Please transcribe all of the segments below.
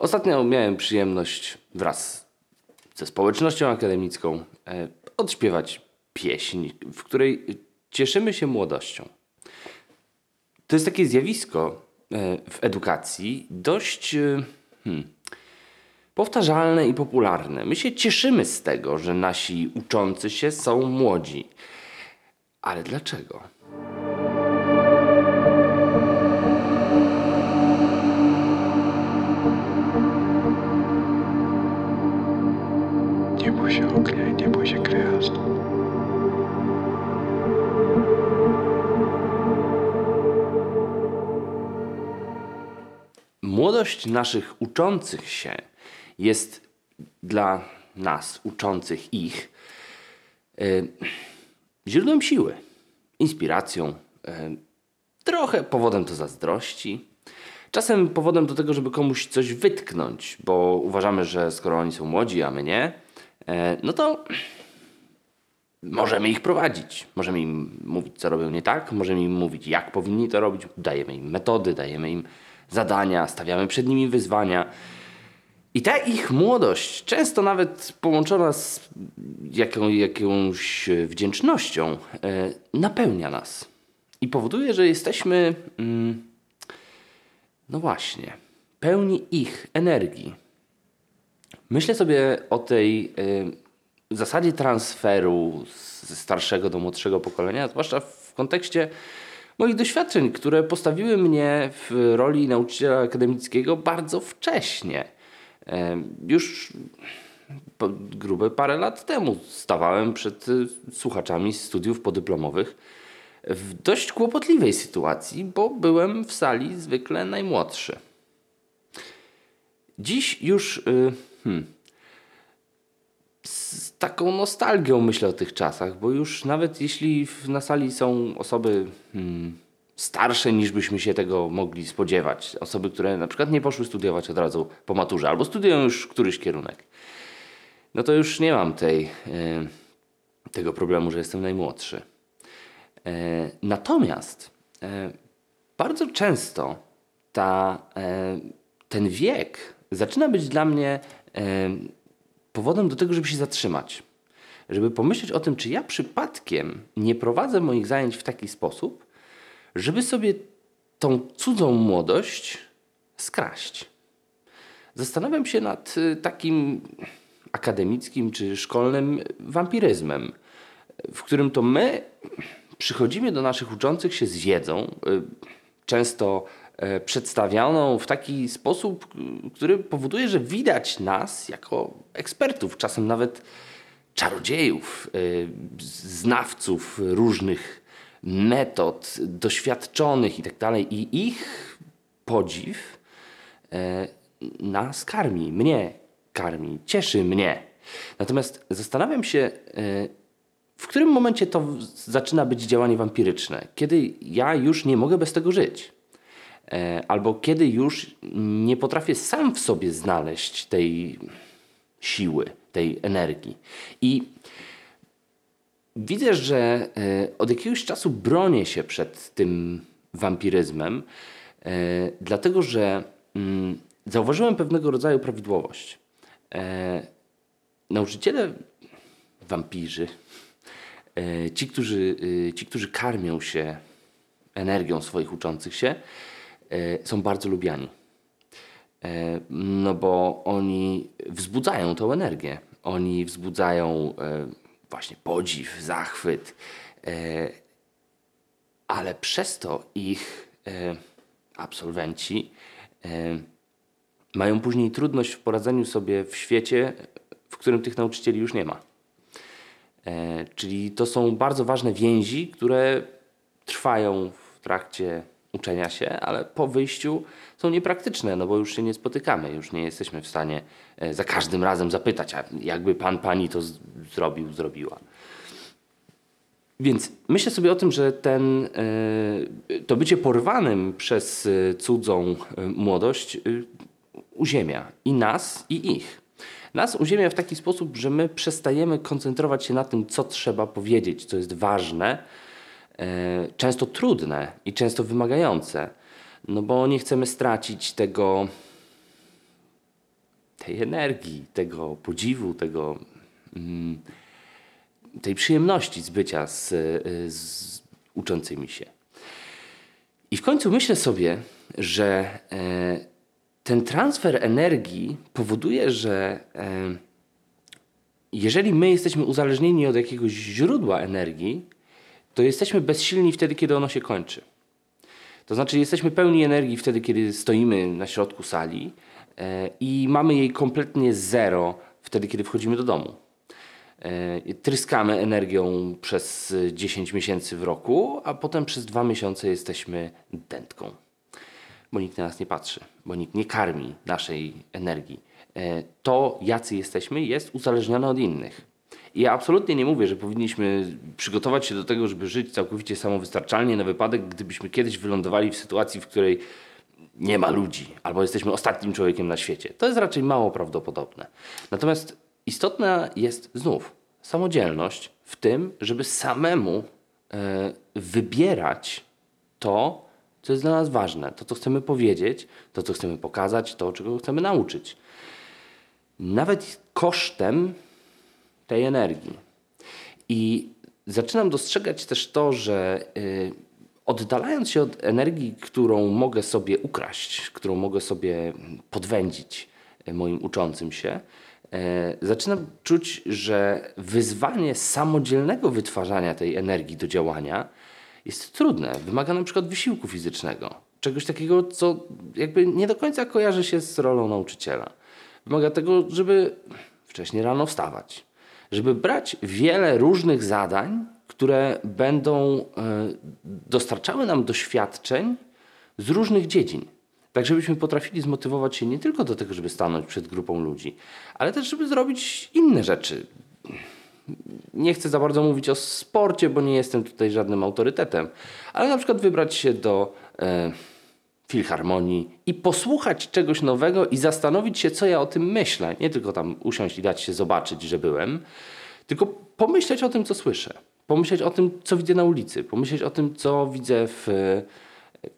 Ostatnio miałem przyjemność wraz ze społecznością akademicką e, odśpiewać pieśń, w której cieszymy się młodością. To jest takie zjawisko e, w edukacji dość e, hmm, powtarzalne i popularne. My się cieszymy z tego, że nasi uczący się są młodzi. Ale dlaczego? Młodość naszych uczących się jest dla nas, uczących ich, e, źródłem siły, inspiracją, e, trochę powodem do zazdrości, czasem powodem do tego, żeby komuś coś wytknąć, bo uważamy, że skoro oni są młodzi, a my nie, e, no to możemy ich prowadzić. Możemy im mówić, co robią nie tak, możemy im mówić, jak powinni to robić, dajemy im metody, dajemy im zadania, stawiamy przed nimi wyzwania. I ta ich młodość, często nawet połączona z jaką, jakąś wdzięcznością, e, napełnia nas i powoduje, że jesteśmy, mm, no właśnie, pełni ich energii. Myślę sobie o tej y, zasadzie transferu ze starszego do młodszego pokolenia, zwłaszcza w kontekście moich doświadczeń, które postawiły mnie w roli nauczyciela akademickiego bardzo wcześnie. Już grube parę lat temu stawałem przed y, słuchaczami studiów podyplomowych w dość kłopotliwej sytuacji, bo byłem w sali zwykle najmłodszy. Dziś już y, hmm, taką nostalgią myślę o tych czasach, bo już nawet jeśli na sali są osoby hmm, starsze niż byśmy się tego mogli spodziewać, osoby, które na przykład nie poszły studiować od razu po maturze albo studiują już któryś kierunek, no to już nie mam tej, y, tego problemu, że jestem najmłodszy. E, natomiast e, bardzo często ta, e, ten wiek zaczyna być dla mnie powodem do tego, żeby się zatrzymać. Żeby pomyśleć o tym, czy ja przypadkiem nie prowadzę moich zajęć w taki sposób, żeby sobie tą cudzą młodość skraść. Zastanawiam się nad takim akademickim czy szkolnym wampiryzmem, w którym to my przychodzimy do naszych uczących się z wiedzą, y, często e, przedstawioną w taki sposób, który powoduje, że widać nas jako ekspertów, czasem nawet czarodziejów, y, znawców różnych metod, doświadczonych itd. Tak I ich podziw e, nas karmi, mnie karmi, cieszy mnie. Natomiast zastanawiam się, e, w którym momencie to zaczyna być działanie wampiryczne? Kiedy ja już nie mogę bez tego żyć? E, albo kiedy już nie potrafię sam w sobie znaleźć tej siły, tej energii. I widzę, że e, od jakiegoś czasu bronię się przed tym wampiryzmem, e, dlatego że mm, zauważyłem pewnego rodzaju prawidłowość. Nauczyciele wampirzy, ci, którzy, ci, którzy karmią się energią swoich uczących się, są bardzo lubiani. No bo oni wzbudzają tą energię. Oni wzbudzają właśnie podziw, zachwyt, ale przez to ich absolwenci mają później trudność w poradzeniu sobie w świecie, w którym tych nauczycieli już nie ma. E, czyli to są bardzo ważne więzi, które trwają w trakcie uczenia się, ale po wyjściu są niepraktyczne, no bo już się nie spotykamy, już nie jesteśmy w stanie e, za każdym razem zapytać, a jakby pan, pani to zrobił, zrobiła. Więc myślę sobie o tym, że ten, e, to bycie porwanym przez cudzą młodość uziemia i nas, i ich. Nas uziemia w taki sposób, że my przestajemy koncentrować się na tym, co trzeba powiedzieć, co jest ważne, e, często trudne i często wymagające, no bo nie chcemy stracić tego tej energii, tego podziwu, tego, mm, tej przyjemności z bycia z, y, z uczącymi się. I w końcu myślę sobie, że e, ten transfer energii powoduje, że e, jeżeli my jesteśmy uzależnieni od jakiegoś źródła energii, to jesteśmy bezsilni wtedy, kiedy ono się kończy. To znaczy, jesteśmy pełni energii wtedy, kiedy stoimy na środku sali e, i mamy jej kompletnie zero wtedy, kiedy wchodzimy do domu. E, tryskamy energią przez 10 miesięcy w roku, a potem przez dwa miesiące jesteśmy dętką, bo nikt na nas nie patrzy, bo nikt nie karmi naszej energii. E, to, jacy jesteśmy, jest uzależnione od innych. I ja absolutnie nie mówię, że powinniśmy przygotować się do tego, żeby żyć całkowicie samowystarczalnie na wypadek, gdybyśmy kiedyś wylądowali w sytuacji, w której nie ma ludzi, albo jesteśmy ostatnim człowiekiem na świecie. To jest raczej mało prawdopodobne. Natomiast istotna jest znów samodzielność w tym, żeby samemu e, wybierać to, co jest dla nas ważne, to, co chcemy powiedzieć, to, co chcemy pokazać, to, czego chcemy nauczyć. Nawet kosztem tej energii. I zaczynam dostrzegać też to, że y, oddalając się od energii, którą mogę sobie ukraść, którą mogę sobie podwędzić y, moim uczącym się, y, zaczynam czuć, że wyzwanie samodzielnego wytwarzania tej energii do działania jest trudne. Wymaga na przykład wysiłku fizycznego. Czegoś takiego, co jakby nie do końca kojarzy się z rolą nauczyciela. Wymaga tego, żeby wcześniej rano wstawać, żeby brać wiele różnych zadań, które będą e, dostarczały nam doświadczeń z różnych dziedzin. Tak, żebyśmy potrafili zmotywować się nie tylko do tego, żeby stanąć przed grupą ludzi, ale też, żeby zrobić inne rzeczy. Nie chcę za bardzo mówić o sporcie, bo nie jestem tutaj żadnym autorytetem, ale na przykład wybrać się do e, filharmonii i posłuchać czegoś nowego i zastanowić się, co ja o tym myślę. Nie tylko tam usiąść i dać się zobaczyć, że byłem, tylko pomyśleć o tym, co słyszę. Pomyśleć o tym, co widzę na ulicy. Pomyśleć o tym, co widzę w,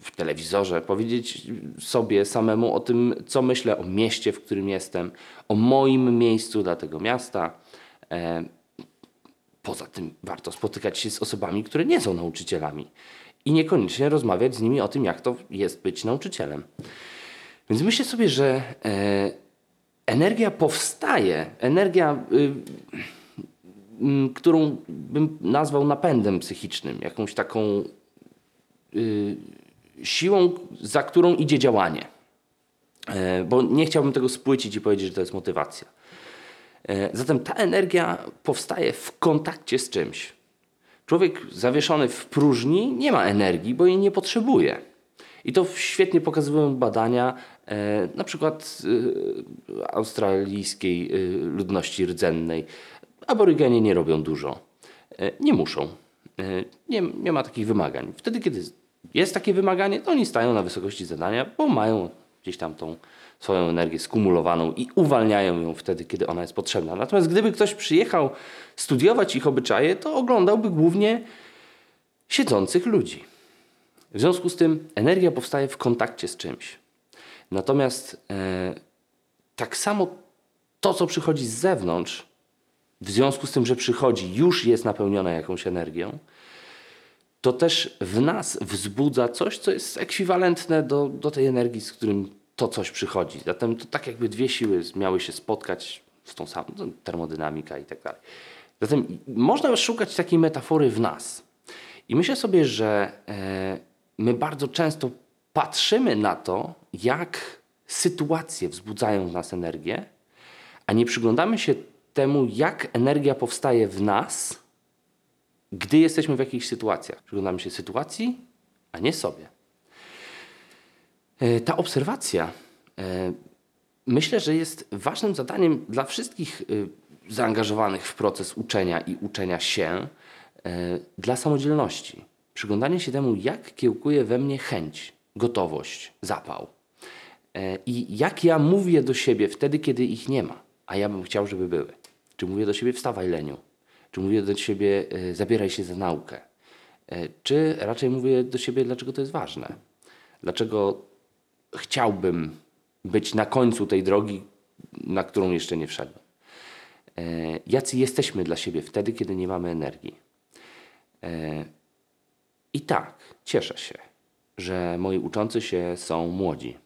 w telewizorze. Powiedzieć sobie samemu o tym, co myślę o mieście, w którym jestem, o moim miejscu dla tego miasta. E, poza tym warto spotykać się z osobami, które nie są nauczycielami i niekoniecznie rozmawiać z nimi o tym, jak to jest być nauczycielem. Więc myślę sobie, że e, energia powstaje, energia, y, y, którą bym nazwał napędem psychicznym, jakąś taką y, siłą, za którą idzie działanie. E, bo nie chciałbym tego spłycić i powiedzieć, że to jest motywacja. E, zatem ta energia powstaje w kontakcie z czymś. Człowiek zawieszony w próżni nie ma energii, bo jej nie potrzebuje. I to świetnie pokazują badania e, na przykład e, australijskiej e, ludności rdzennej. Aborygenie nie robią dużo. E, nie muszą. E, nie, nie ma takich wymagań. Wtedy, kiedy jest takie wymaganie, to oni stają na wysokości zadania, bo mają gdzieś tam tą swoją energię skumulowaną i uwalniają ją wtedy, kiedy ona jest potrzebna. Natomiast gdyby ktoś przyjechał studiować ich obyczaje, to oglądałby głównie siedzących ludzi. W związku z tym energia powstaje w kontakcie z czymś. Natomiast e, tak samo to, co przychodzi z zewnątrz, w związku z tym, że przychodzi, już jest napełnione jakąś energią, to też w nas wzbudza coś, co jest ekwiwalentne do, do tej energii, z którym to coś przychodzi. Zatem to tak jakby dwie siły miały się spotkać z tą samą no, termodynamika i tak dalej. Zatem można szukać takiej metafory w nas. I myślę sobie, że e, my bardzo często patrzymy na to, jak sytuacje wzbudzają w nas energię, a nie przyglądamy się temu, jak energia powstaje w nas, gdy jesteśmy w jakichś sytuacjach. Przyglądamy się sytuacji, a nie sobie. E, ta obserwacja e, myślę, że jest ważnym zadaniem dla wszystkich e, zaangażowanych w proces uczenia i uczenia się dla samodzielności. Przyglądanie się temu, jak kiełkuje we mnie chęć, gotowość, zapał. I jak ja mówię do siebie wtedy, kiedy ich nie ma, a ja bym chciał, żeby były. Czy mówię do siebie wstawaj leniu? Czy mówię do siebie zabieraj się za naukę? Czy raczej mówię do siebie, dlaczego to jest ważne? Dlaczego chciałbym być na końcu tej drogi, na którą jeszcze nie wszedłem. E, jacy jesteśmy dla siebie wtedy, kiedy nie mamy energii. E, I tak, cieszę się, że moi uczący się są młodzi.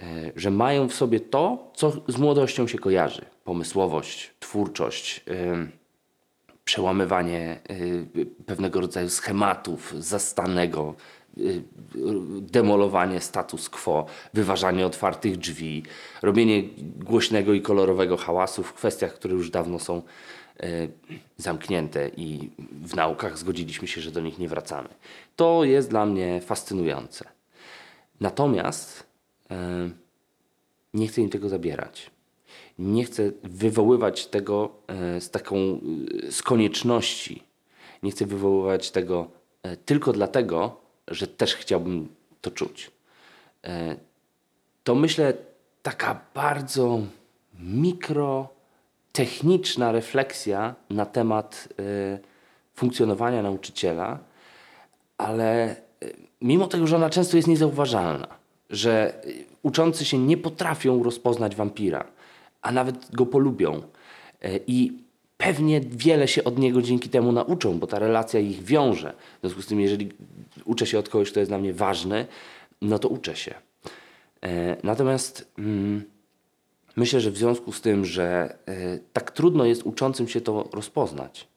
E, że mają w sobie to, co z młodością się kojarzy: pomysłowość, twórczość, przełamywanie pewnego rodzaju schematów zastanego, demolowanie status quo, wyważanie otwartych drzwi, robienie głośnego i kolorowego hałasu w kwestiach, które już dawno są y, zamknięte i w naukach zgodziliśmy się, że do nich nie wracamy. To jest dla mnie fascynujące. Natomiast e, nie chcę im tego zabierać. Nie chcę wywoływać tego z taką z konieczności. Nie chcę wywoływać tego tylko dlatego, że też chciałbym to czuć. E, To myślę taka bardzo mikrotechniczna refleksja na temat e, funkcjonowania nauczyciela, ale e, mimo tego, że ona często jest niezauważalna, że uczący się nie potrafią rozpoznać wampira, a nawet go polubią i pewnie wiele się od niego dzięki temu nauczą, bo ta relacja ich wiąże. W związku z tym, jeżeli uczę się od kogoś, kto jest dla mnie ważny, no to uczę się. E, Natomiast mm, myślę, że w związku z tym, że e, tak trudno jest uczącym się to rozpoznać,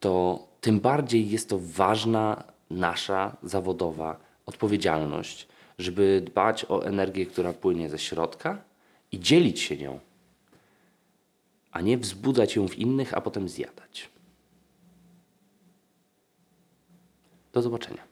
to tym bardziej jest to ważna nasza zawodowa odpowiedzialność, żeby dbać o energię, która płynie ze środka i dzielić się nią, a nie wzbudzać ją w innych, a potem zjadać. Do zobaczenia.